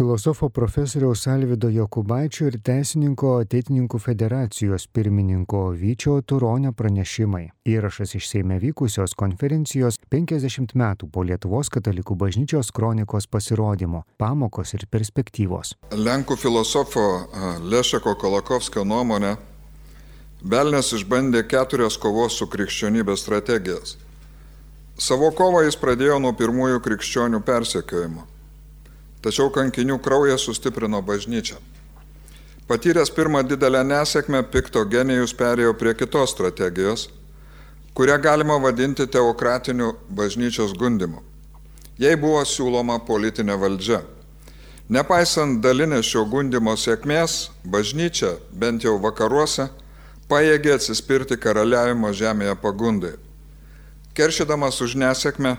filosofo profesoriaus Alvido Jokubaičio ir teisininko ateitininkų federacijos pirmininko Vyčio Turonio pranešimai. Įrašas iš Seime vykusios konferencijos 50 metų po Lietuvos katalikų bažnyčios kronikos pasirodymo - pamokos ir perspektyvos. Lenkų filosofo Lešeko Kolakovskio nuomonė, Belnes išbandė keturias kovos su krikščionybė strategijas. Savo kovą jis pradėjo nuo pirmųjų krikščionių persekiojimo tačiau kankinių kraujas sustiprino bažnyčią. Patyręs pirmą didelę nesėkmę, pikto genijus perėjo prie kitos strategijos, kurią galima vadinti teokratiniu bažnyčios gundimu. Jei buvo siūloma politinė valdžia. Nepaisant dalinės šio gundimo sėkmės, bažnyčia, bent jau vakaruose, pajėgė atsispirti karaliavimo žemėje pagundai. Keršydamas už nesėkmę,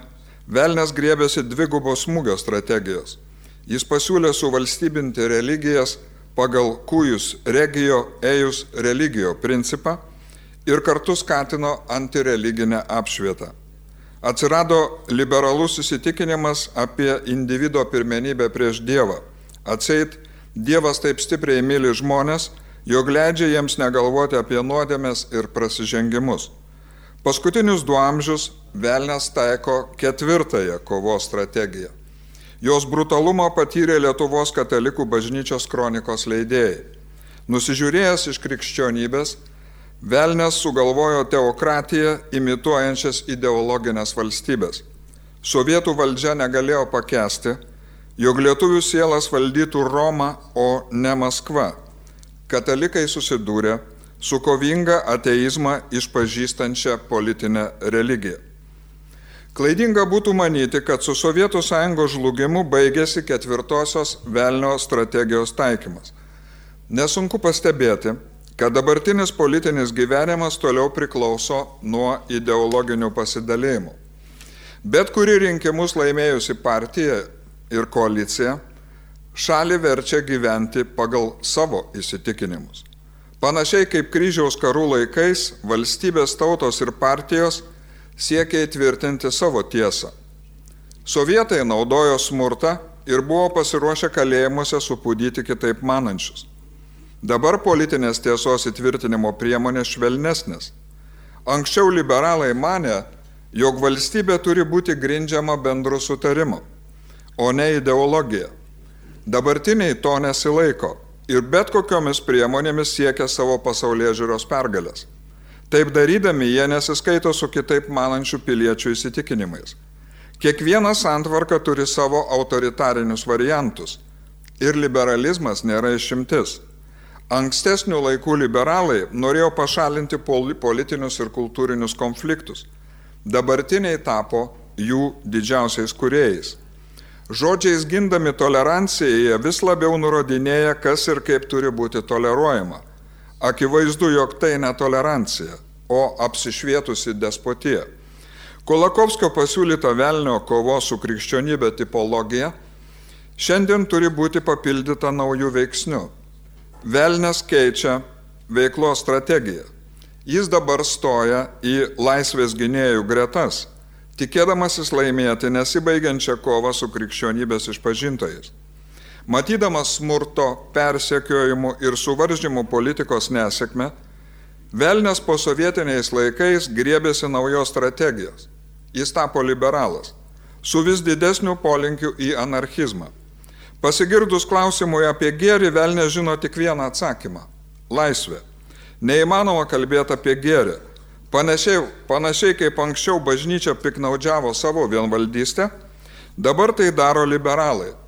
Velnes griebėsi dvigubos smūgio strategijos Jis pasiūlė suvalstybinti religijas pagal kujus regio ejus religio principą ir kartu skatino antireliginę apšvietą. Atsirado liberalus įsitikinimas apie individuo pirmenybę prieš Dievą. Atseit, Dievas taip stipriai myli žmonės, jog leidžia jiems negalvoti apie nuodėmės ir prasižengimus. Paskutinius du amžius Velnes taiko ketvirtąją kovos strategiją. Jos brutalumą patyrė Lietuvos katalikų bažnyčios kronikos leidėjai. Nusižiūrėjęs iš krikščionybės, Velnes sugalvojo teokratiją imituojančias ideologinės valstybės. Sovietų valdžia negalėjo pakesti, jog lietuvių sielas valdytų Roma, o ne Maskva. Katalikai susidūrė su kovinga ateizmą išpažįstančia politinė religija. Klaidinga būtų manyti, kad su Sovietų sąjungos žlugimu baigėsi ketvirtosios velnio strategijos taikymas. Nesunku pastebėti, kad dabartinis politinis gyvenimas toliau priklauso nuo ideologinių pasidalėjimų. Bet kuri rinkimus laimėjusi partija ir koalicija šalį verčia gyventi pagal savo įsitikinimus. Panašiai kaip kryžiaus karų laikais valstybės tautos ir partijos siekia įtvirtinti savo tiesą. Sovietai naudojo smurtą ir buvo pasiruošę kalėjimuose supūdyti kitaip manančius. Dabar politinės tiesos įtvirtinimo priemonės švelnesnės. Anksčiau liberalai mane, jog valstybė turi būti grindžiama bendru sutarimu, o ne ideologija. Dabartiniai to nesilaiko ir bet kokiomis priemonėmis siekia savo pasaulyje žiūros pergalės. Taip darydami jie nesiskaito su kitaip manančių piliečių įsitikinimais. Kiekviena santvarka turi savo autoritarinius variantus ir liberalizmas nėra išimtis. Ankstesnių laikų liberalai norėjo pašalinti politinius ir kultūrinius konfliktus. Dabartiniai tapo jų didžiausiais kuriejais. Žodžiais gindami toleranciją jie vis labiau nurodinėja, kas ir kaip turi būti toleruojama Akivaizdu, jog tai netolerancija, o apsišvietusi despotija. Kolakovskio pasiūlyta velnio kovos su krikščionybė tipologija šiandien turi būti papildyta naujų veiksnių. Velnes keičia veiklos strategiją. Jis dabar stoja į laisvės gynėjų gretas, tikėdamasis laimėti nesibaigiančią kovą su krikščionybės išpažintojais. Matydamas smurto, persekiojimų ir suvaržymų politikos nesėkmę, Velnes po sovietiniais laikais griebėsi naujos strategijos. Jis tapo liberalas, su vis didesniu polinkiu į anarchizmą. Pasigirdus klausimui apie gėrį, Velnes žino tik vieną atsakymą - laisvė. Neįmanoma kalbėti apie gėrį. Panašiai, panašiai kaip anksčiau bažnyčia piknaudžiavo savo vienvaldystę, dabar tai daro liberalai.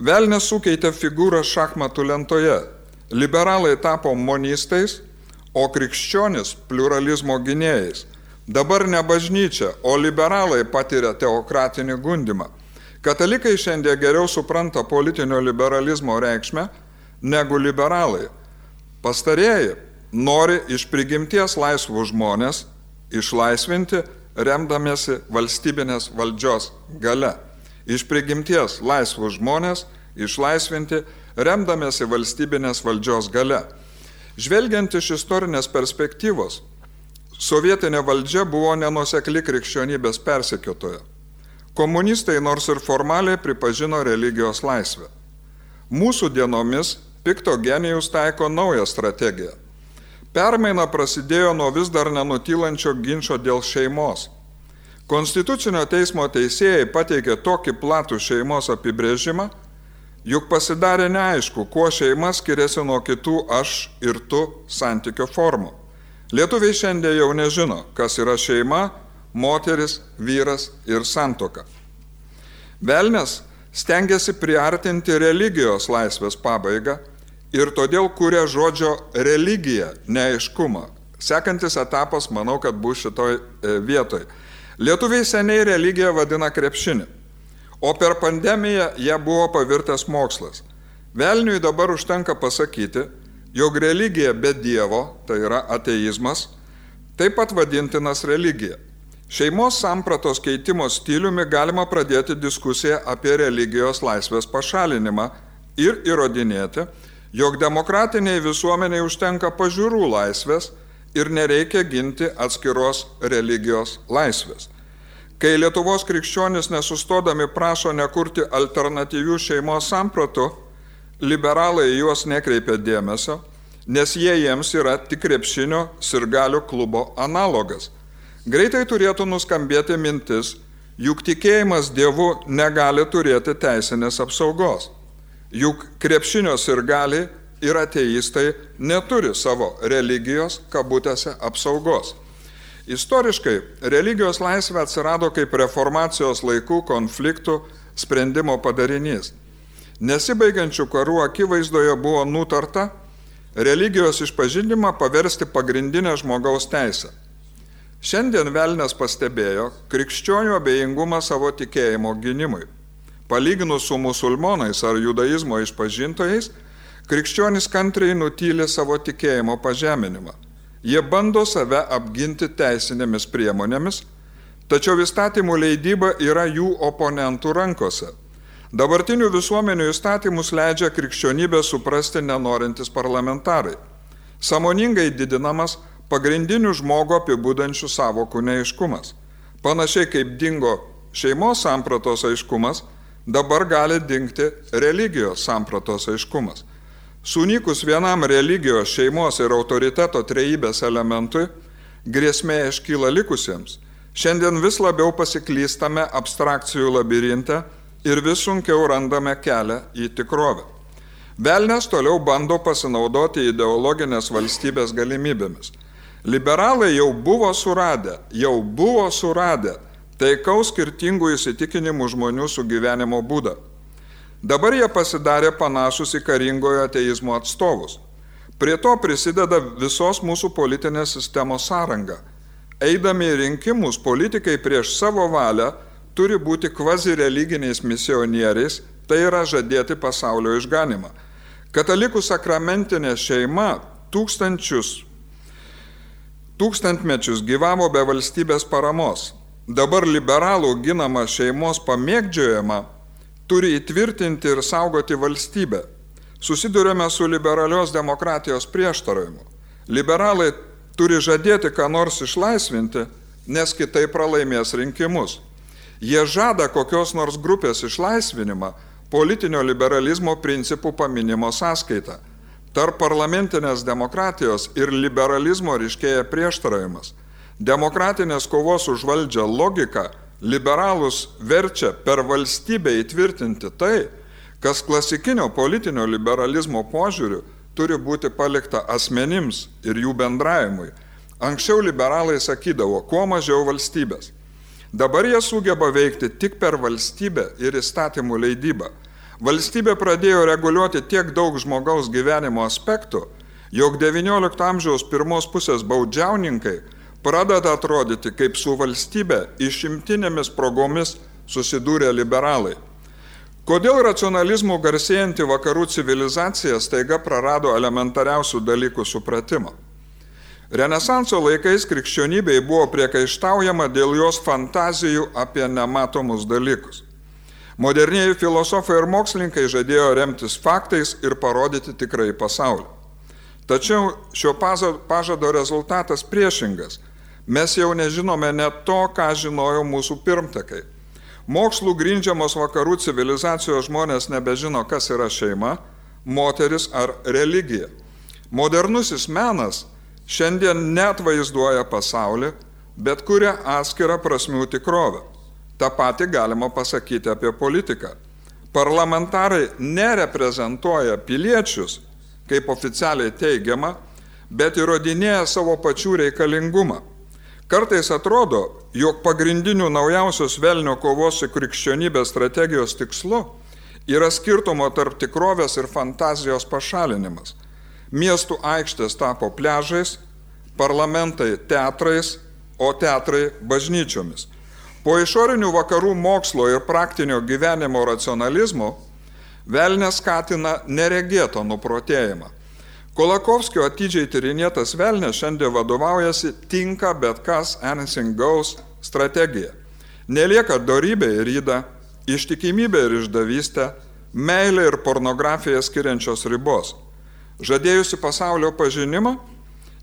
Velnes sukeitė figūrą šachmatų lentoje. Liberalai tapo monistais, o krikščionis pluralizmo gynėjais. Dabar ne bažnyčia, o liberalai patiria teokratinį gundimą. Katalikai šiandien geriau supranta politinio liberalizmo reikšmę negu liberalai. Pastarėjai nori iš prigimties laisvų žmonės išlaisvinti remdamėsi valstybinės valdžios gale iš prigimties laisvus žmonės išlaisvinti, remdamėsi valstybinės valdžios gale. Žvelgiant iš istorinės perspektyvos, sovietinė valdžia buvo nenusekli krikščionybės persekiotoja. Komunistai nors ir formaliai pripažino religijos laisvę. Mūsų dienomis pikto genijus taiko naują strategiją. Permaina prasidėjo nuo vis dar nenutylančio ginčio dėl šeimos. Konstitucinio teismo teisėjai pateikė tokį platų šeimos apibrėžimą, juk pasidarė neaišku, kuo šeima skiriasi nuo kitų aš ir tu santykio formų. Lietuviai šiandien jau nežino, kas yra šeima, moteris, vyras ir santoka. Velnes stengiasi priartinti religijos laisvės pabaigą ir todėl kūrė žodžio religija neaiškumą. Sekantis etapas, manau, kad bus šitoj e, vietoj. Lietuviai seniai religiją vadina krepšinį, o per pandemiją jie buvo pavirtęs mokslas. Velniui dabar užtenka pasakyti, jog religija be Dievo, tai yra ateizmas, taip pat vadintinas religija. Šeimos sampratos keitimo stiliumi galima pradėti diskusiją apie religijos laisvės pašalinimą ir įrodinėti, jog demokratiniai visuomeniai užtenka pažiūrų laisvės ir nereikia ginti atskiros religijos laisvės. Kai Lietuvos krikščionis nesustodami prašo nekurti alternatyvių šeimos sampratų, liberalai juos nekreipia dėmesio, nes jie jiems yra tik krepšinio sirgalių klubo analogas Greitai turėtų nuskambėti mintis, juk tikėjimas Dievu negali turėti teisinės apsaugos. Juk krepšinio sirgaliai ir ateistai neturi savo religijos kabutėse apsaugos. Istoriškai religijos laisvė atsirado kaip reformacijos laikų konfliktų sprendimo padarinys. Nesibaigiančių karų akivaizdoje buvo nutarta religijos išpažinimą paversti pagrindinę žmogaus teisę. Šiandien velnės pastebėjo krikščionių abejingumą savo tikėjimo gynimui. Palyginus su musulmonais ar judaizmo išpažintojais, krikščionys kantriai nutylė savo tikėjimo pažeminimą. Jie bando save apginti teisinėmis priemonėmis, tačiau įstatymų leidyba yra jų oponentų rankose. Dabartinių visuomenių įstatymus leidžia krikščionybę suprasti nenorintis parlamentarai. Samoningai didinamas pagrindinių žmogų apibūdančių savokų neiškumas. Panašiai kaip dingo šeimos sampratos aiškumas, dabar gali dingti religijos sampratos aiškumas. Sunykus vienam religijos, šeimos ir autoriteto trejybės elementui, grėsmė iškyla likusiems. Šiandien vis labiau pasiklystame abstrakcijų labirinte ir vis sunkiau randame kelią į tikrovę. Velnes toliau bando pasinaudoti ideologinės valstybės galimybėmis. Liberalai jau buvo suradę, jau buvo suradę taikaus skirtingų įsitikinimų žmonių sugyvenimo būdą. Dabar jie pasidarė panašus į karingojo ateizmo atstovus. Prie to prisideda visos mūsų politinės sistemos sąranga. Eidami į rinkimus, politikai prieš savo valią turi būti kvazi religiniais misionieriais, tai yra žadėti pasaulio išganimą. Katalikų sakramentinė šeima tūkstančius tūkstantmečius gyvavo be valstybės paramos. Dabar liberalų ginama šeimos pamėgdžiojama turi įtvirtinti ir saugoti valstybę. Susidurėme su liberalios demokratijos prieštaravimu. Liberalai turi žadėti, ką nors išlaisvinti, nes kitaip pralaimės rinkimus. Jie žada kokios nors grupės išlaisvinimą politinio liberalizmo principų paminimo sąskaitą. Tarp parlamentinės demokratijos ir liberalizmo ryškėja prieštaravimas. Demokratinės kovos už valdžią logika liberalus verčia per valstybę įtvirtinti tai, kas klasikinio politinio liberalizmo požiūriu turi būti palikta asmenims ir jų bendravimui. Anksčiau liberalai sakydavo, kuo mažiau valstybės. Dabar jie sugeba veikti tik per valstybę ir įstatymų leidybą. Valstybė pradėjo reguliuoti tiek daug žmogaus gyvenimo aspektų, jog XIX amžiaus pirmos pusės baudžiauninkai pradeda atrodyti kaip su valstybė išimtinėmis progomis susidūrė liberalai. Kodėl racionalizmų garsėjanti vakarų civilizacija staiga prarado elementariausių dalykų supratimą? Renesanso laikais krikščionybei buvo priekaištaujama dėl jos fantazijų apie nematomus dalykus. Modernieji filosofai ir mokslininkai žadėjo remtis faktais ir parodyti tikrai pasaulį. Tačiau šio pažado rezultatas priešingas. Mes jau nežinome net to, ką žinojo mūsų pirmtakai. Mokslų grindžiamos vakarų civilizacijos žmonės nebežino, kas yra šeima, moteris ar religija. Modernusis menas šiandien net vaizduoja pasaulį, bet kuria atskirą prasmių tikrovę. Ta pati galima pasakyti apie politiką. Parlamentarai nereprezentuoja piliečius, kaip oficialiai teigiama, bet įrodinėja savo pačių reikalingumą. Kartais atrodo, jog pagrindinių naujausios velnio kovos su krikščionybės strategijos tikslu yra skirtumo tarp tikrovės ir fantazijos pašalinimas. Miestų aikštės tapo pležais, parlamentai teatrais, o teatrai bažnyčiomis. Po išorinių vakarų mokslo ir praktinio gyvenimo racionalizmo velnės skatina neregėto nuprotėjimą. Kolakovskio atidžiai tyrinėtas velnės šiandien vadovaujasi tinka bet kas anything goes strategija. Nelieka darybė ir ryda, ištikimybė ir išdavystė, meilė ir pornografija skiriančios ribos. Žadėjusi pasaulio pažinimą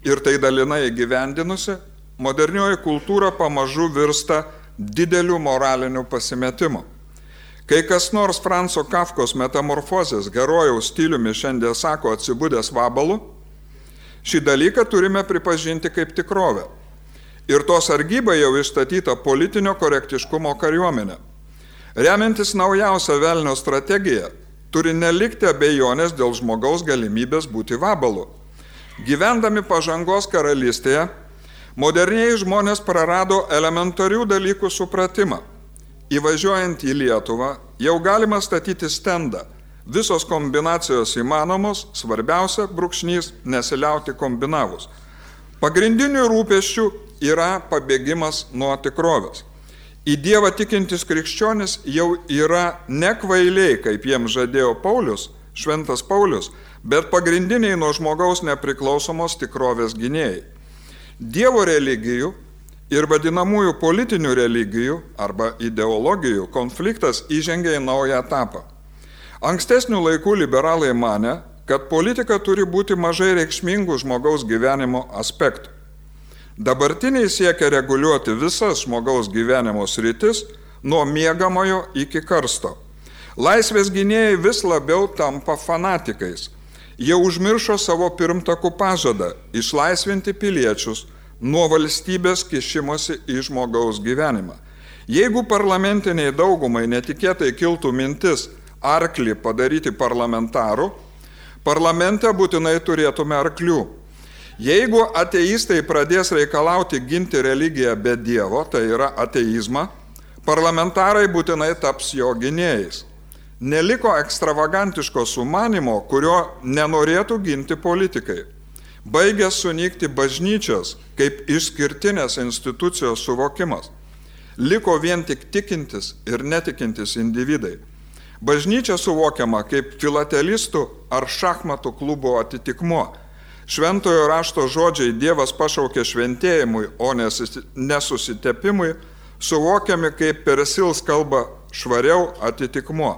ir tai dalinai įgyvendinusi, modernioji kultūra pamažu virsta dideliu moraliniu pasimetimu. Kai kas nors Franco Kafkos metamorfozės herojaus stiliumi šiandien sako atsibūdęs vabalu, šį dalyką turime pripažinti kaip tikrovę. Ir to sargyba jau išstatyta politinio korektiškumo kariuomenė. Remiantis naujausią velnio strategiją, turi nelikti abejonės dėl žmogaus galimybės būti vabalu. Gyvendami pažangos karalystėje, moderniai žmonės prarado elementarių dalykų supratimą Įvažiuojant į Lietuvą jau galima statyti stendą. Visos kombinacijos įmanomos, svarbiausia brūkšnys nesiliauti kombinavus. Pagrindinių rūpeščių yra pabėgimas nuo tikrovės. Į Dievą tikintis krikščionis jau yra ne kvailiai, kaip jiems žadėjo Paulius, šventas Paulius, bet pagrindiniai nuo žmogaus nepriklausomos tikrovės gynėjai. Dievo religijų ir vadinamųjų politinių religijų arba ideologijų konfliktas įžengia į naują etapą. Ankstesnių laikų liberalai mane, kad politika turi būti mažai reikšmingų žmogaus gyvenimo aspektų. Dabartiniai siekia reguliuoti visas žmogaus gyvenimo sritis nuo miegamojo iki karsto. Laisvės gynėjai vis labiau tampa fanatikais. Jie užmiršo savo pirmtakų pažadą išlaisvinti piliečius nuo valstybės kišimosi į žmogaus gyvenimą. Jeigu parlamentiniai daugumai netikėtai kiltų mintis arklį padaryti parlamentaru, parlamente būtinai turėtume arklių. Jeigu ateistai pradės reikalauti ginti religiją be Dievo, tai yra ateizmą, parlamentarai būtinai taps jo gynėjais. Neliko ekstravagantiško sumanimo, kurio nenorėtų ginti politikai. Baigė sunykti bažnyčios kaip išskirtinės institucijos suvokimas. Liko vien tik tikintis ir netikintis individai. Bažnyčia suvokiama kaip filatelistų ar šachmatų klubo atitikmuo. Šventojo rašto žodžiai Dievas pašaukė šventėjimui, o nesusitepimui, suvokiami kaip persils kalba švariau atitikmuo.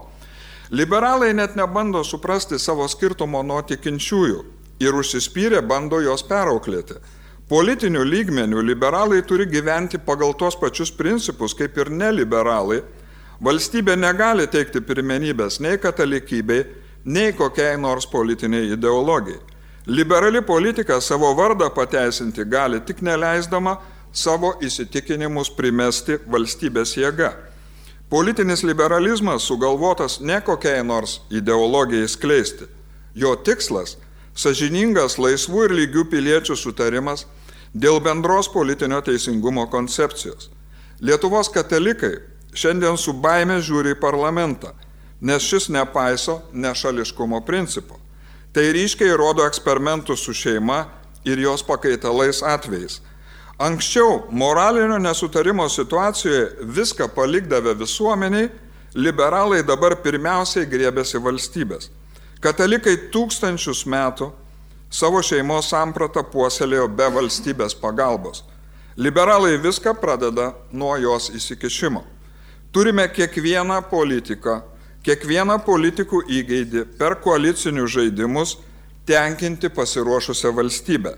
Liberalai net nebando suprasti savo skirtumo nuo tikinčiųjų ir užsispyrę bando jos perauklėti. Politinių lygmenių liberalai turi gyventi pagal tos pačius principus kaip ir neliberalai. Valstybė negali teikti pirmenybės nei katalikybei, nei kokiai nors politiniai ideologijai. Liberali politika savo vardą pateisinti gali tik neleisdama savo įsitikinimus primesti valstybės jėga. Politinis liberalizmas sugalvotas ne kokiai nors ideologijai skleisti. Jo tikslas sažiningas laisvų ir lygių piliečių sutarimas dėl bendros politinio teisingumo koncepcijos. Lietuvos katalikai šiandien su baime žiūri į parlamentą, nes šis nepaiso nešališkumo principo. Tai ryškiai rodo eksperimentų su šeima ir jos pakaitalais atvejais. Anksčiau moralinio nesutarimo situacijoje viską palikdavę visuomeniai, liberalai dabar pirmiausiai griebėsi valstybės. Katalikai tūkstančius metų savo šeimos sampratą puoselėjo be valstybės pagalbos. Liberalai viską pradeda nuo jos įsikišimo. Turime kiekvieną politiką, kiekvieną politikų įgeidį per koalicinius žaidimus tenkinti pasiruošusią valstybę.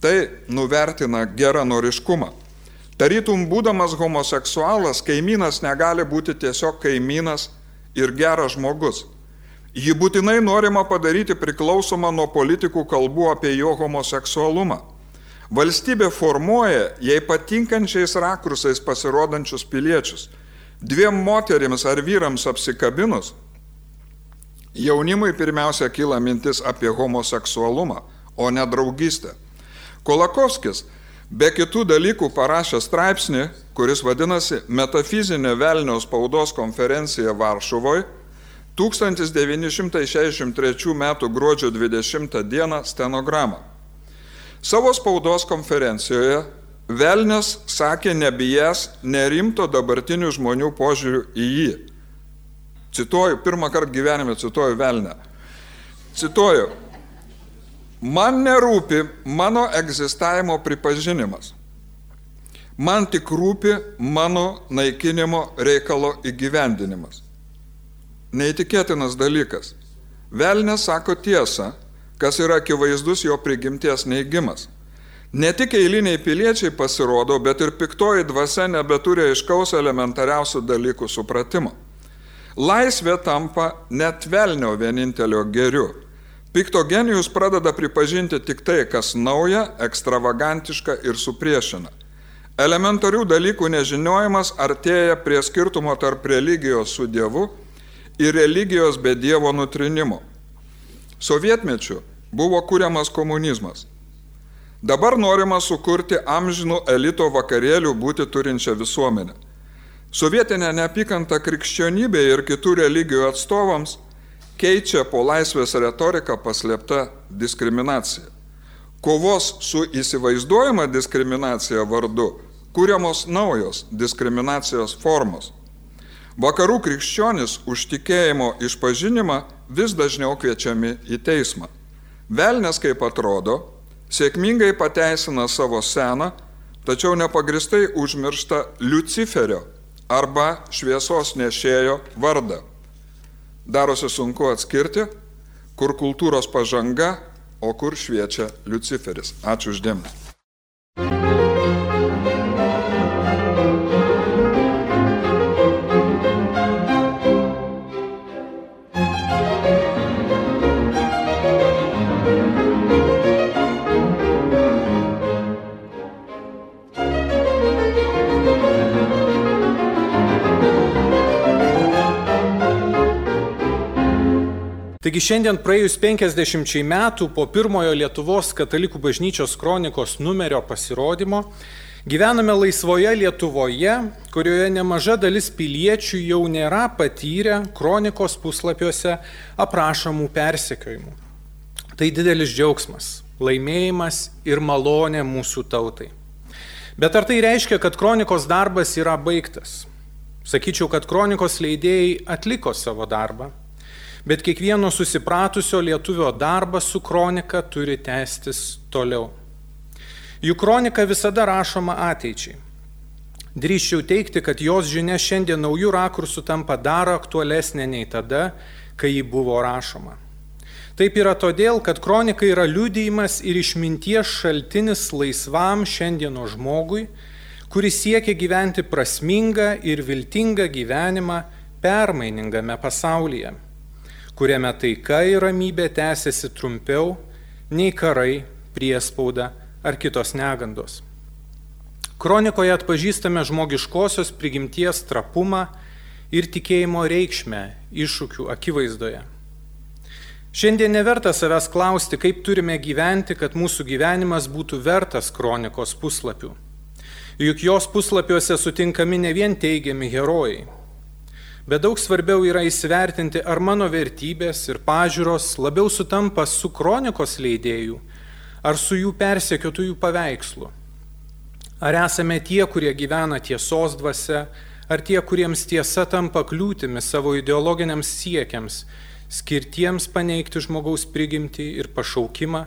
Tai nuvertina geranoriškumą. Tarytum būdamas homoseksualas, kaimynas negali būti tiesiog kaimynas ir geras žmogus. Jį būtinai norima padaryti priklausomą nuo politikų kalbų apie jo homoseksualumą. Valstybė formuoja jai patinkančiais rakursais pasirodančius piliečius. Dviem moterims ar vyrams apsikabinus, jaunimui pirmiausia kyla mintis apie homoseksualumą, o ne draugystę. Kolakovskis be kitų dalykų parašė straipsnį, kuris vadinasi Metafizinė Velniaus spaudos konferencija Varšuvoje 1963 m. gruodžio 20 d. stenogramą. Savo spaudos konferencijoje Velnes sakė nebijęs nerimto dabartinių žmonių požiūrių į jį. Cituoju, pirmą kartą gyvenime cituoju Velnę. Cituoju, man nerūpi mano egzistavimo pripažinimas. Man tik rūpi mano naikinimo reikalo įgyvendinimas. Neįtikėtinas dalykas. Velnė sako tiesą, kas yra akivaizdus jo prigimties neigimas. Ne tik eiliniai piliečiai pasirodo, bet ir piktoji dvasia nebeturi aiškaus elementariausių dalykų supratimo. Laisvė tampa net velnio vienintelio geriu. Pikto genijus pradeda pripažinti tik tai, kas nauja, ekstravagantiška ir supriešina. Elementarių dalykų nežinojimas artėja prie skirtumo tarp religijos su Dievu ir religijos be Dievo nutrinimo. Sovietmečiu buvo kuriamas komunizmas. Dabar norima sukurti amžinų elito vakarėlių būti turinčią visuomenę. Sovietinė neapykanta krikščionybė ir kitų religijų atstovams keičia po laisvės retoriką paslėpta diskriminacija. Kovos su įsivaizduojama diskriminacija vardu kūriamos naujos diskriminacijos formos. Vakarų krikščionis už tikėjimo išpažinimą vis dažniau kviečiami į teismą. Velnes, kaip atrodo, sėkmingai pateisina savo seną, tačiau nepagristai užmiršta Luciferio arba šviesos nešėjo vardą. Darosi sunku atskirti, kur kultūros pažanga, o kur šviečia Luciferis. Ačiū uždėmesi. Taigi šiandien praėjus 50 metų po pirmojo Lietuvos katalikų bažnyčios kronikos numerio pasirodymo gyvename laisvoje Lietuvoje, kurioje nemaža dalis piliečių jau nėra patyrę kronikos puslapiuose aprašomų persekiojimų. Tai didelis džiaugsmas, laimėjimas ir malonė mūsų tautai. Bet ar tai reiškia, kad kronikos darbas yra baigtas? Sakyčiau, kad kronikos leidėjai atliko savo darbą bet kiekvieno susipratusio lietuvio darbas su kronika turi tęstis toliau. Juk kronika visada rašoma ateičiai. Drįščiau teikti, kad jos žinia šiandien naujų rakursų tampa dar aktualesnė nei tada, kai ji buvo rašoma. Taip yra todėl, kad kronika yra liudijimas ir išminties šaltinis laisvam šiandieno žmogui, kuris siekia gyventi prasmingą ir viltingą gyvenimą permainingame pasaulyje kuriame taika ir ramybė tęsiasi trumpiau nei karai, priespauda ar kitos negandos. Kronikoje atpažįstame žmogiškosios prigimties trapumą ir tikėjimo reikšmę iššūkių akivaizdoje. Šiandien neverta savęs klausti, kaip turime gyventi, kad mūsų gyvenimas būtų vertas kronikos puslapių. Juk jos puslapiuose sutinkami ne vien teigiami herojai, Bet daug svarbiau yra įsivertinti, ar mano vertybės ir pažiūros labiau sutampa su kronikos leidėjų, ar su jų persekiotųjų paveikslu. Ar esame tie, kurie gyvena tiesos dvasia, ar tie, kuriems tiesa tampa kliūtimi savo ideologiniams siekiams, skirtiems paneigti žmogaus prigimtį ir pašaukimą,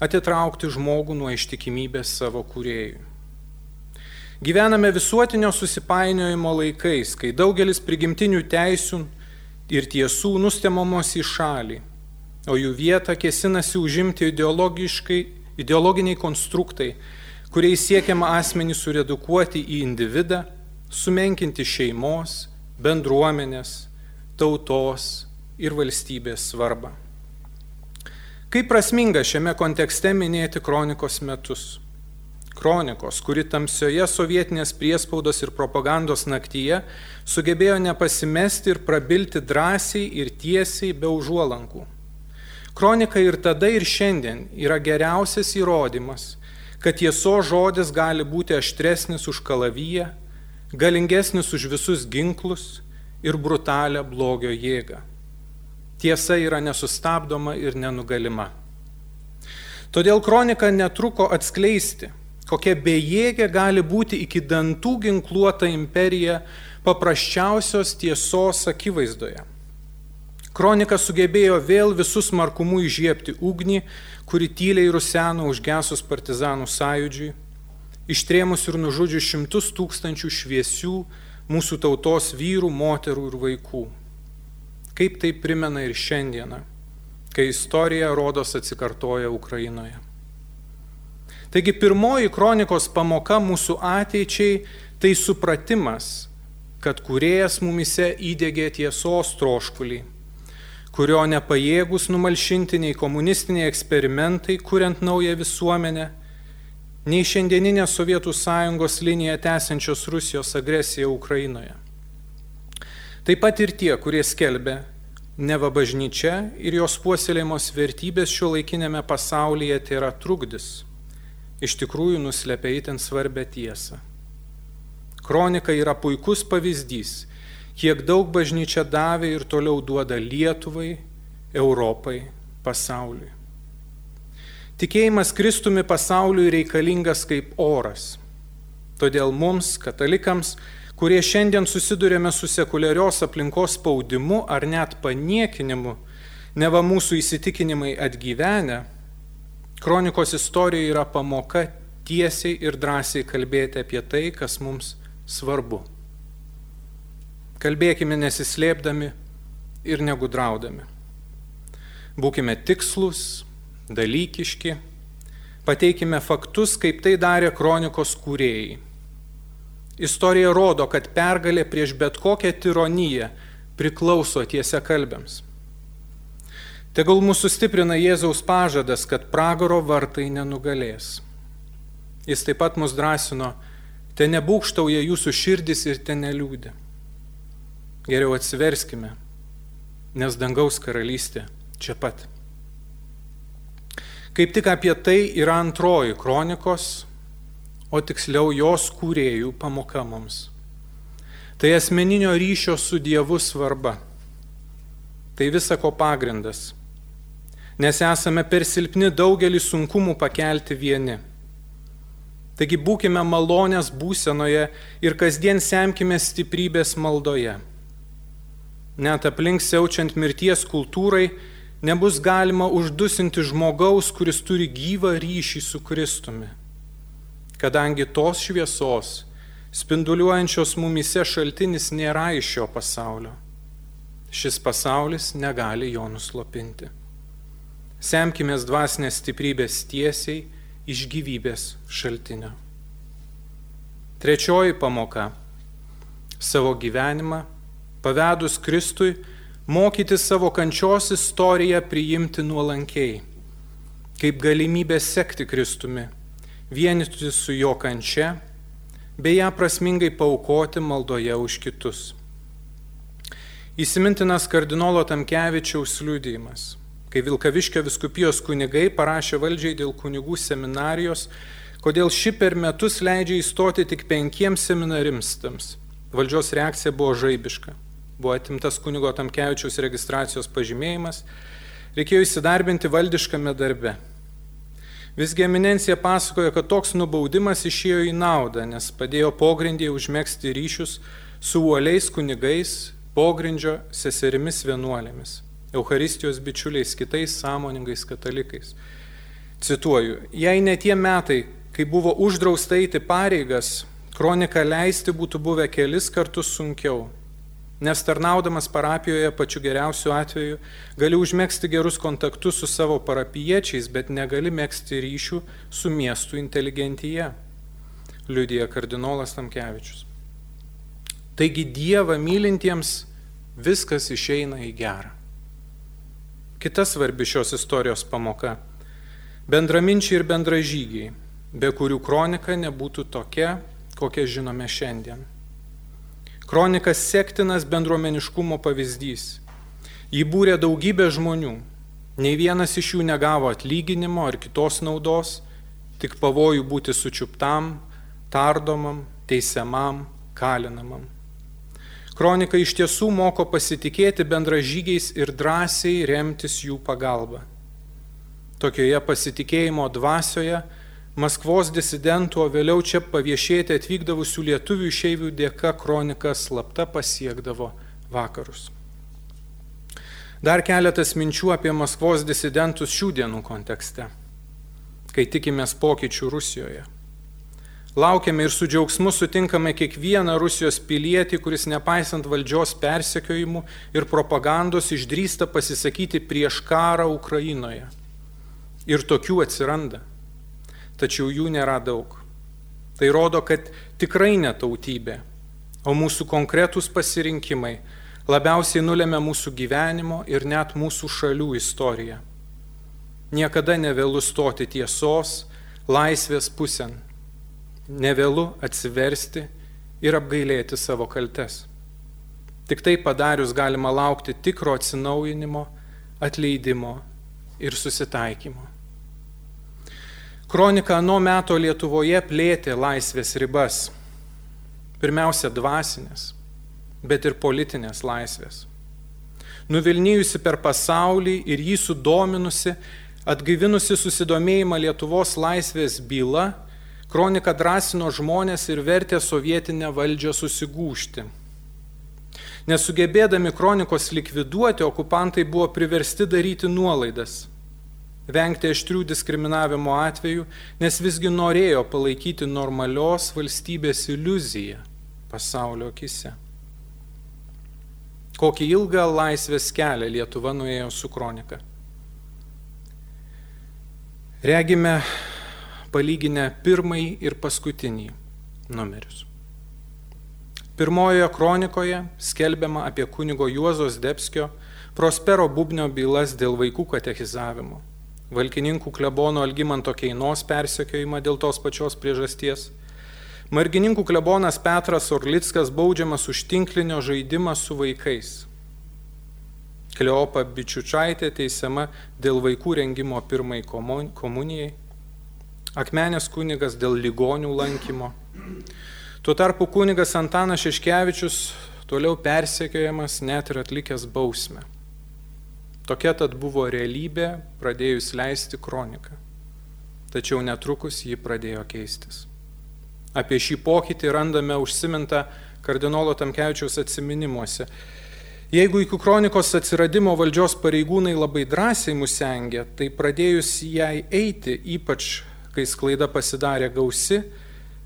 atitraukti žmogų nuo ištikimybės savo kuriejui. Gyvename visuotinio susipainiojimo laikais, kai daugelis prigimtinių teisių ir tiesų nustemamos į šalį, o jų vietą kėsinasi užimti ideologiniai konstruktai, kuriais siekiama asmenį suredukuoti į individą, sumenkinti šeimos, bendruomenės, tautos ir valstybės svarbą. Kaip prasminga šiame kontekste minėti kronikos metus? Kronikos, kuri tamsioje sovietinės priespaudos ir propagandos naktyje sugebėjo nepasimesti ir prabilti drąsiai ir tiesiai be užuolankų. Kronika ir tada ir šiandien yra geriausias įrodymas, kad tieso žodis gali būti aštresnis už kalavyją, galingesnis už visus ginklus ir brutalią blogio jėgą. Tiesa yra nesustabdoma ir nenugalima. Todėl kronika netruko atskleisti, kokia bejėgė gali būti iki dantų ginkluota imperija paprasčiausios tiesos akivaizdoje. Kronika sugebėjo vėl visus markumu įžiepti ugnį, kuri tyliai ruseno užgesus partizanų sąjūdžiui, ištrėmus ir nužudžius šimtus tūkstančių šviesių mūsų tautos vyrų, moterų ir vaikų. Kaip tai primena ir šiandieną, kai istorija rodos atsikartoja Ukrainoje. Taigi pirmoji kronikos pamoka mūsų ateičiai tai supratimas, kad kuriejas mumise įdėgė tiesos troškulį, kurio nepajėgus numalšinti nei komunistiniai eksperimentai, kuriant naują visuomenę, nei šiandieninė Sovietų sąjungos linija tęsiančios Rusijos agresiją Ukrainoje. Taip pat ir tie, kurie skelbia, neva bažnyčia ir jos puoselėjimos vertybės šio laikinėme pasaulyje tai yra trukdis, iš tikrųjų nuslepia įtin svarbę tiesą. Kronika yra puikus pavyzdys, kiek daug bažnyčia davė ir toliau duoda Lietuvai, Europai, pasauliui. Tikėjimas Kristumi pasauliui reikalingas kaip oras. Todėl mums, katalikams, kurie šiandien susidurėme su sekuliarios aplinkos spaudimu ar net paniekinimu, neva mūsų įsitikinimai atgyvenę, kronikos istorija yra pamoka tiesiai ir drąsiai kalbėti apie tai, kas mums svarbu. Kalbėkime nesislėpdami ir negudraudami. Būkime tikslus, dalykiški, pateikime faktus, kaip tai darė kronikos kūrėjai. Istorija rodo, kad pergalė prieš bet kokią tironiją priklauso tiesia kalbėms. Tegul mūsų stiprina Jėzaus pažadas, kad pragaro vartai nenugalės. Jis taip pat mus drąsino, te nebūkštauja jūsų širdis ir te neliūdė. Geriau atsiverskime, nes dangaus karalystė čia pat. Kaip tik apie tai yra antroji kronikos, o tiksliau jos kūrėjų pamoka mums. Tai asmeninio ryšio su Dievu svarba. Tai visako pagrindas. Nes esame per silpni daugelį sunkumų pakelti vieni. Taigi būkime malonės būsenoje ir kasdien semkime stiprybės maldoje. Net aplink siaučiant mirties kultūrai, nebus galima uždusinti žmogaus, kuris turi gyvą ryšį su Kristumi. Kadangi tos šviesos, spinduliuojančios mumise šaltinis nėra iš šio pasaulio. Šis pasaulis negali jo nuslopinti. Semkime dvasinės stiprybės tiesiai iš gyvybės šaltinio. Trečioji pamoka - savo gyvenimą pavedus Kristui mokyti savo kančios istoriją priimti nuolankiai, kaip galimybę sekti Kristumi, vienyti su jo kančia, bei ją prasmingai paukoti maldoje už kitus. Įsimintinas kardinolo Tamkevičiaus liūdėjimas, kai Vilkaviškio viskupijos kunigai parašė valdžiai dėl kunigų seminarijos, kodėl ši per metus leidžia įstoti tik penkiems seminarimstams. Valdžios reakcija buvo žaibiška buvo atimtas kunigo Tamkevičiaus registracijos pažymėjimas, reikėjo įsidarbinti valdiškame darbe. Visgi eminencija pasakoja, kad toks nubaudimas išėjo į naudą, nes padėjo pogrindėje užmėgsti ryšius su uoliais kunigais, pogrindžio seserimis vienuolėmis, Euharistijos bičiuliais, kitais sąmoningais katalikais. Cituoju, jei ne tie metai, kai buvo uždrausta eiti pareigas, kroniką leisti būtų buvę kelis kartus sunkiau, nes tarnaudamas parapijoje pačiu geriausiu atveju gali užmėgsti gerus kontaktus su savo parapiečiais, bet negali mėgsti ryšių su miestų inteligentyje, liudija kardinolas Tamkevičius. Taigi Dievą mylintiems viskas išeina į gerą. Kita svarbi šios istorijos pamoka - bendraminčiai ir bendražygiai, be kurių kronika nebūtų tokia, kokią žinome šiandien. Kronikas sektinas bendruomeniškumo pavyzdys. Jį būrė daugybė žmonių. Nei vienas iš jų negavo atlyginimo ar kitos naudos, tik pavojų būti sučiuptam, tardomam, teisiamam, kalinamam. Kronika iš tiesų moko pasitikėti bendražygiais ir drąsiai remtis jų pagalba. Tokioje pasitikėjimo dvasioje Maskvos disidentų, o vėliau čia paviešėti atvykdavusių lietuvių išeivių dėka kronika slapta pasiekdavo vakarus. Dar keletas minčių apie Maskvos disidentus šių dienų kontekste, kai tikimės pokyčių Rusijoje. Laukiame ir su džiaugsmu sutinkame kiekvieną Rusijos pilietį, kuris nepaisant valdžios persekiojimų ir propagandos išdrįsta pasisakyti prieš karą Ukrainoje. Ir tokių atsiranda tačiau jų nėra daug. Tai rodo, kad tikrai netautybė, o mūsų konkretūs pasirinkimai labiausiai nulėmė mūsų gyvenimo ir net mūsų šalių istoriją. Niekada nevėlu stoti tiesos, laisvės pusėn. Nevėlu atsiversti ir apgailėti savo kaltes. Tik tai padarius galima laukti tikro atsinaujinimo, atleidimo ir susitaikymo. Kronika nuo meto Lietuvoje plėtė laisvės ribas. Pirmiausia, dvasinės, bet ir politinės laisvės. Nuvilnijusi per pasaulį ir jį sudominusi, atgaivinusi susidomėjimą Lietuvos laisvės byla, kronika drąsino žmonės ir vertė sovietinę valdžią susigūšti. Nesugebėdami kronikos likviduoti, okupantai buvo priversti daryti nuolaidas vengti aštrių diskriminavimo atvejų, nes visgi norėjo palaikyti normalios valstybės iliuziją pasaulio akise. Kokį ilgą laisvės kelią Lietuva nuėjo su kronika. Regime palyginę pirmąjį ir paskutinį numerius. Pirmojoje kronikoje skelbiama apie kunigo Juozos Debskio Prospero Bubnio bylas dėl vaikų katechizavimo valkininkų klebono Algymanto Keinos persekiojimą dėl tos pačios priežasties. Margininkų klebonas Petras Orlickas baudžiamas už tinklinio žaidimą su vaikais. Kleopa Bičiučaitė teisiama dėl vaikų rengimo pirmai komunijai. Akmenės kunigas dėl ligonių lankymo. Tuo tarpu kunigas Antanas Šeškevičius toliau persekiojamas net ir atlikęs bausmę. Tokia tad buvo realybė pradėjus leisti kroniką. Tačiau netrukus ji pradėjo keistis. Apie šį pokytį randame užsimintą kardinolo Tamkevičiaus atsiminimuose. Jeigu iki kronikos atsiradimo valdžios pareigūnai labai drąsiai musengė, tai pradėjus jai eiti, ypač kai sklaida pasidarė gausi,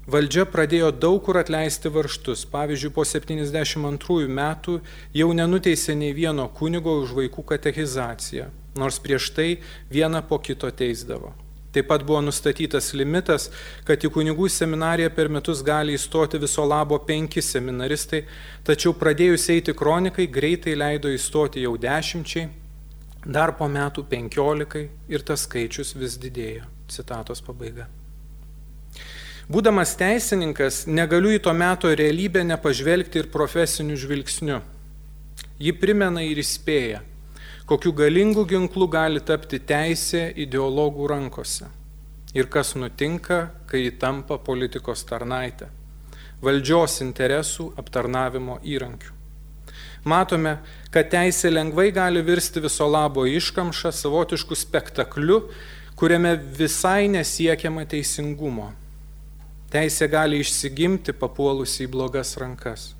Valdžia pradėjo daug kur atleisti varštus. Pavyzdžiui, po 72 metų jau nenuteisė nei vieno kunigo už vaikų katechizaciją, nors prieš tai vieną po kito teisdavo. Taip pat buvo nustatytas limitas, kad į kunigų seminariją per metus gali įstoti viso labo penki seminaristai, tačiau pradėjus eiti kronikai greitai leido įstoti jau dešimčiai, dar po metų penkiolikai ir tas skaičius vis didėjo. Citatos pabaiga. Būdamas teisininkas, negaliu į to meto realybę nepažvelgti ir profesiniu žvilgsniu. Ji primena ir įspėja, kokiu galingu ginklu gali tapti teisė ideologų rankose. Ir kas nutinka, kai ji tampa politikos tarnaitė, valdžios interesų aptarnavimo įrankiu. Matome, kad teisė lengvai gali virsti viso labo iškamšą savotiškų spektaklių, kuriame visai nesiekiama teisingumo Teisė gali išsigimti papuolusi į blogas rankas.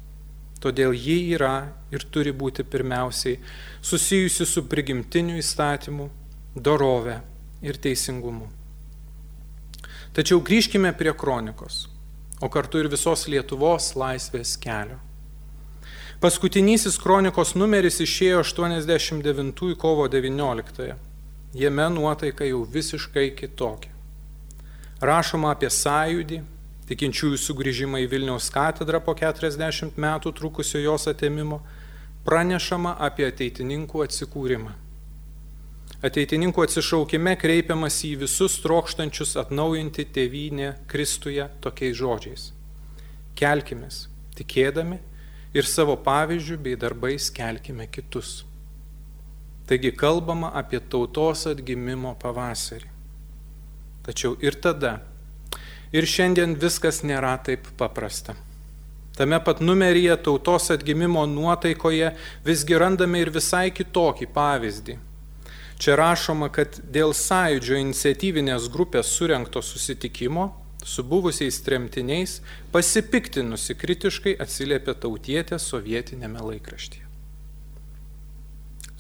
Todėl ji yra ir turi būti pirmiausiai susijusi su prigimtiniu įstatymu, dorove ir teisingumu. Tačiau grįžkime prie kronikos, o kartu ir visos Lietuvos laisvės kelio. Paskutinysis kronikos numeris išėjo 89 kovo 19. Jame nuotaika jau visiškai kitokia. Rašoma apie sąjūdį, tikinčiųjų sugrįžimą į Vilniaus katedrą po 40 metų trukusio jos atėmimo, pranešama apie ateitininkų atsikūrimą. Ateitininkų atsišaukime kreipiamas į visus trokštančius atnaujinti tėvynę Kristuje tokiais žodžiais. Kelkimės, tikėdami ir savo pavyzdžių bei darbais kelkime kitus. Taigi kalbama apie tautos atgimimo pavasarį. Tačiau ir tada, ir šiandien viskas nėra taip paprasta. Tame pat numeryje tautos atgimimo nuotaikoje visgi randame ir visai kitokį pavyzdį. Čia rašoma, kad dėl sąjūdžio iniciatyvinės grupės surenkto susitikimo su buvusiais tremtiniais pasipiktinusi kritiškai atsiliepė tautietė sovietinėme laikraštyje.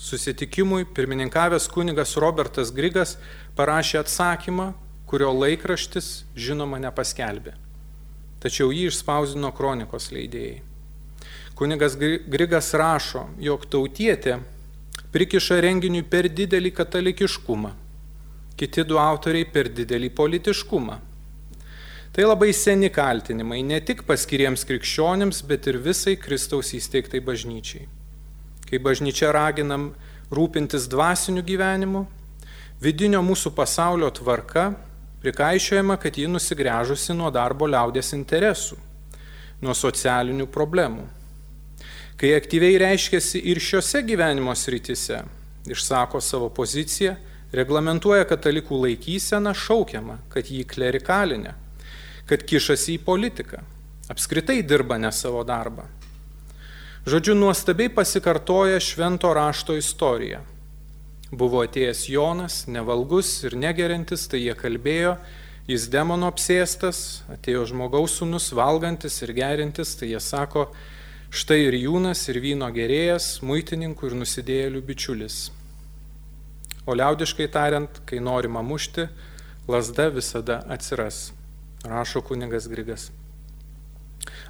Susitikimui pirmininkavęs kunigas Robertas Grigas parašė atsakymą, kurio laikraštis žinoma nepaskelbė. Tačiau jį išspausdino kronikos leidėjai. Kunigas Grigas rašo, jog tautietė prikiša renginiui per didelį katalikiškumą, kiti du autoriai per didelį politiškumą. Tai labai seni kaltinimai ne tik paskiriems krikščionims, bet ir visai Kristaus įsteigtai bažnyčiai. Kai bažnyčia raginam rūpintis dvasiniu gyvenimu, vidinio mūsų pasaulio tvarka prikaišiojama, kad ji nusigręžusi nuo darbo liaudės interesų, nuo socialinių problemų. Kai aktyviai reiškiasi ir šiuose gyvenimo srityse, išsako savo poziciją, reglamentuoja katalikų laikyseną, šaukiama, kad jį klerikalinė, kad kišasi į politiką, apskritai dirba ne savo darbą. Žodžiu, nuostabiai pasikartoja švento rašto istorija Buvo atėjęs Jonas, nevalgus ir negerintis, tai jie kalbėjo, jis demono apsėstas, atėjo žmogaus sūnus valgantis ir gerintis, tai jie sako, štai ir jūnas, ir vyno gerėjas, muitininkų ir nusidėjėlių bičiulis. O liaudiškai tariant, kai norima mušti, lasda visada atsiras, rašo kunigas Grigas.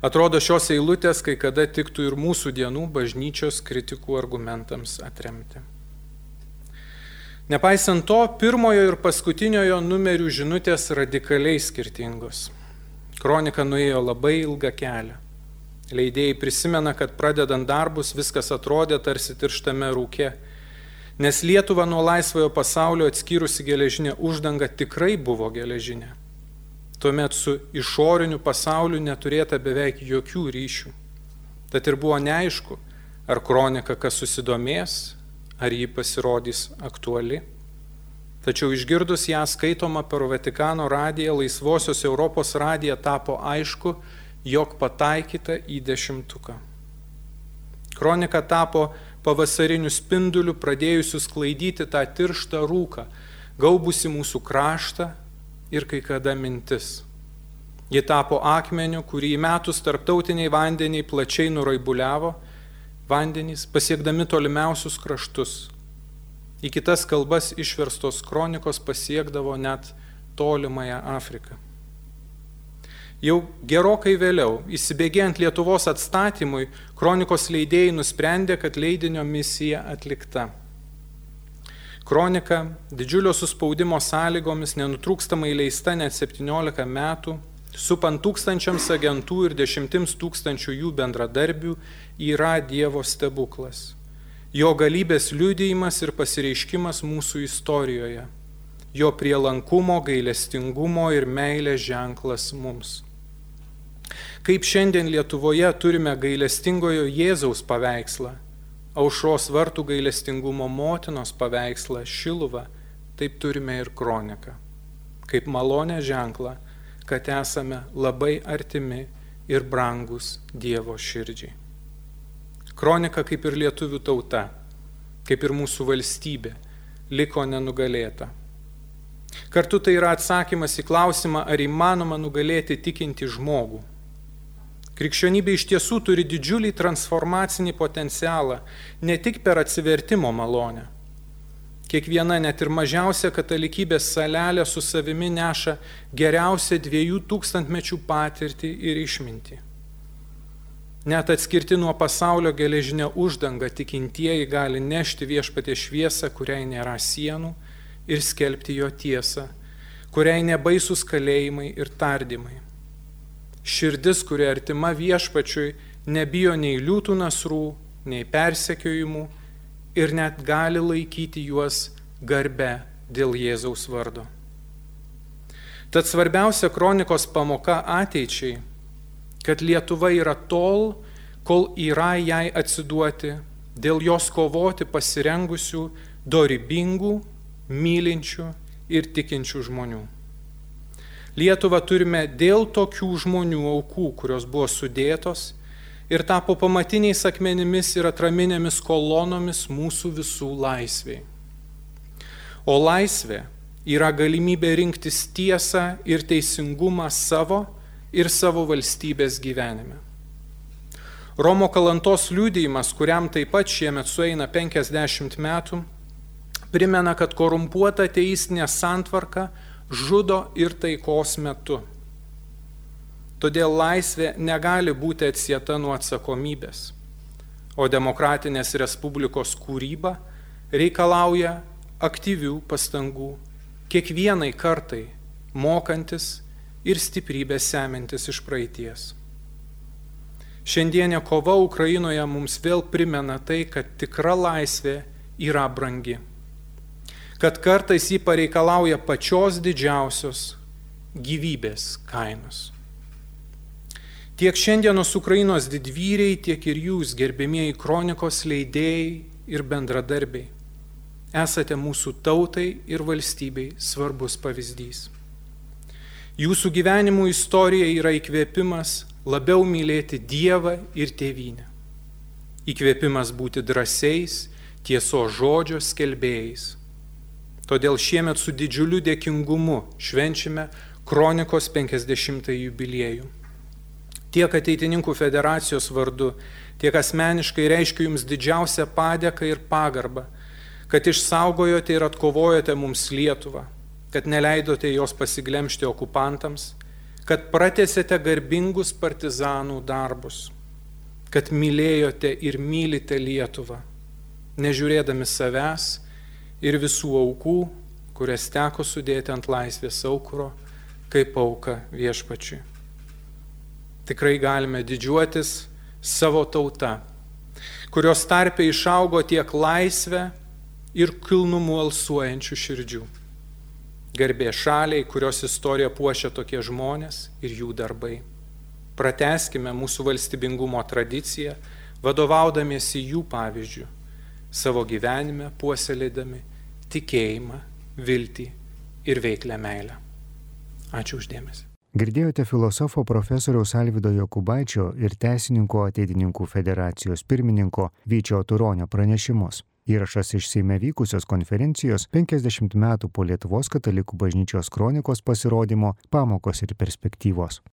Atrodo šios eilutės kai kada tiktų ir mūsų dienų bažnyčios kritikų argumentams atremti. Nepaisant to, pirmojo ir paskutiniojo numerių žinutės radikaliai skirtingos. Kronika nuėjo labai ilgą kelią. Leidėjai prisimena, kad pradedant darbus viskas atrodė tarsi tirštame rūke, nes Lietuva nuo laisvojo pasaulio atskyrusi geležinė uždanga tikrai buvo geležinė. Tuomet su išoriniu pasauliu neturėta beveik jokių ryšių. Tad ir buvo neaišku, ar kronika kas susidomės, ar ji pasirodys aktuali. Tačiau išgirdus ją skaitoma per Vatikano radiją, Laisvosios Europos radiją tapo aišku, jog pataikyta į dešimtuką. Kronika tapo pavasariniu spinduliu, pradėjusiu sklaidyti tą tirštą rūką, gaubusi mūsų kraštą ir kai kada mintis. Ji tapo akmeniu, kurį įmetus tarptautiniai vandeniai plačiai nuraibuliavo vandenys, pasiekdami tolimiausius kraštus. Į kitas kalbas išverstos kronikos pasiekdavo net tolimąją Afriką. Jau gerokai vėliau, įsibėgėjant Lietuvos atstatymui, kronikos leidėjai nusprendė, kad leidinio misija atlikta. Kronika didžiulio suspaudimo sąlygomis nenutrūkstamai leista net 17 metų supant tūkstančiams agentų ir dešimtims tūkstančių jų bendradarbių, yra Dievo stebuklas. Jo galybės liudijimas ir pasireiškimas mūsų istorijoje. Jo prielankumo, gailestingumo ir meilės ženklas mums. Kaip šiandien Lietuvoje turime gailestingojo Jėzaus paveikslą, aušros vartų gailestingumo motinos paveikslą Šiluvą, taip turime ir kroniką. Kaip malonę ženklą kad esame labai artimi ir brangus Dievo širdžiai. Kronika kaip ir lietuvių tauta, kaip ir mūsų valstybė, liko nenugalėta. Kartu tai yra atsakymas į klausimą, ar įmanoma nugalėti tikinti žmogų. Krikščionybė iš tiesų turi didžiulį transformacinį potencialą, ne tik per atsivertimo malonę Kiekviena net ir mažiausia katalikybės salelė su savimi neša geriausią dviejų tūkstantmečių patirtį ir išmintį. Net atskirti nuo pasaulio geležinę uždangą tikintieji gali nešti viešpatė šviesą, kuriai nėra sienų, ir skelbti jo tiesą, kuriai nebaisus kalėjimai ir tardymai. Širdis, kuri artima viešpačiui, nebijo nei liūtų nasrų, nei persekiojimų ir net gali laikyti juos garbe dėl Jėzaus vardo. Tad svarbiausia kronikos pamoka ateičiai kad Lietuva yra tol, kol yra jai atsiduoti, dėl jos kovoti pasirengusių, dorybingų, mylinčių ir tikinčių žmonių. Lietuvą turime dėl tokių žmonių aukų, kurios buvo sudėtos ir tapo pamatiniais akmenimis ir atraminėmis kolonomis mūsų visų laisviai. O laisvė yra galimybė rinktis tiesą ir teisingumą savo, ir savo valstybės gyvenime. Romo kalantos liūdėjimas, kuriam taip pat šiemet sueina 50 metų, primena, kad korumpuota teistinė santvarka žudo ir taikos metu. Todėl laisvė negali būti atsieta nuo atsakomybės, o demokratinės respublikos kūryba reikalauja aktyvių pastangų kiekvienai kartai mokantis ir stiprybę semintis iš praeities. Šiandienė kova Ukrainoje mums vėl primena tai, kad tikra laisvė yra brangi. Kad kartais jį pareikalauja pačios didžiausios gyvybės kainos. Tiek šiandienos Ukrainos didvyriai, tiek ir jūs, gerbėmieji kronikos leidėjai ir bendradarbiai, esate mūsų tautai ir valstybei svarbus pavyzdys. Jūsų gyvenimų istorija yra įkvėpimas labiau mylėti Dievą ir tėvynę. Įkvėpimas būti drąsiais, tieso žodžio skelbėjais. Todėl šiemet su didžiuliu dėkingumu švenčiame Kronikos 50-ąjį jubiliejų. Tiek ateitininkų federacijos vardu, tiek asmeniškai reiškiu Jums didžiausią padėką ir pagarbą, kad išsaugojote ir atkovojote mums Lietuvą kad neleidote jos pasiglemšti okupantams, kad pratesėte garbingus partizanų darbus, kad mylėjote ir mylite Lietuvą, nežiūrėdami savęs ir visų aukų, kurias teko sudėti ant laisvės aukuro, kaip auka viešpačiui. Tikrai galime didžiuotis savo tauta, kurios tarpe išaugo tiek laisvę ir kilnumu alsuojančių širdžių. Garbė šaliai, kurios istoriją puošia tokie žmonės ir jų darbai. Prateskime mūsų valstybingumo tradiciją, vadovaudamiesi jų pavyzdžių, savo gyvenime puoselėdami tikėjimą, viltį ir veiklę meilę. Ačiū uždėmesi. Girdėjote filosofo profesoriaus Alvido Jokubaičio ir Teisininkų ateidininkų federacijos pirmininko Vyčio Turonio pranešimus. Įrašas iš Seime vykusios konferencijos 50 metų po Lietuvos katalikų bažnyčios kronikos pasirodymo pamokos ir perspektyvos.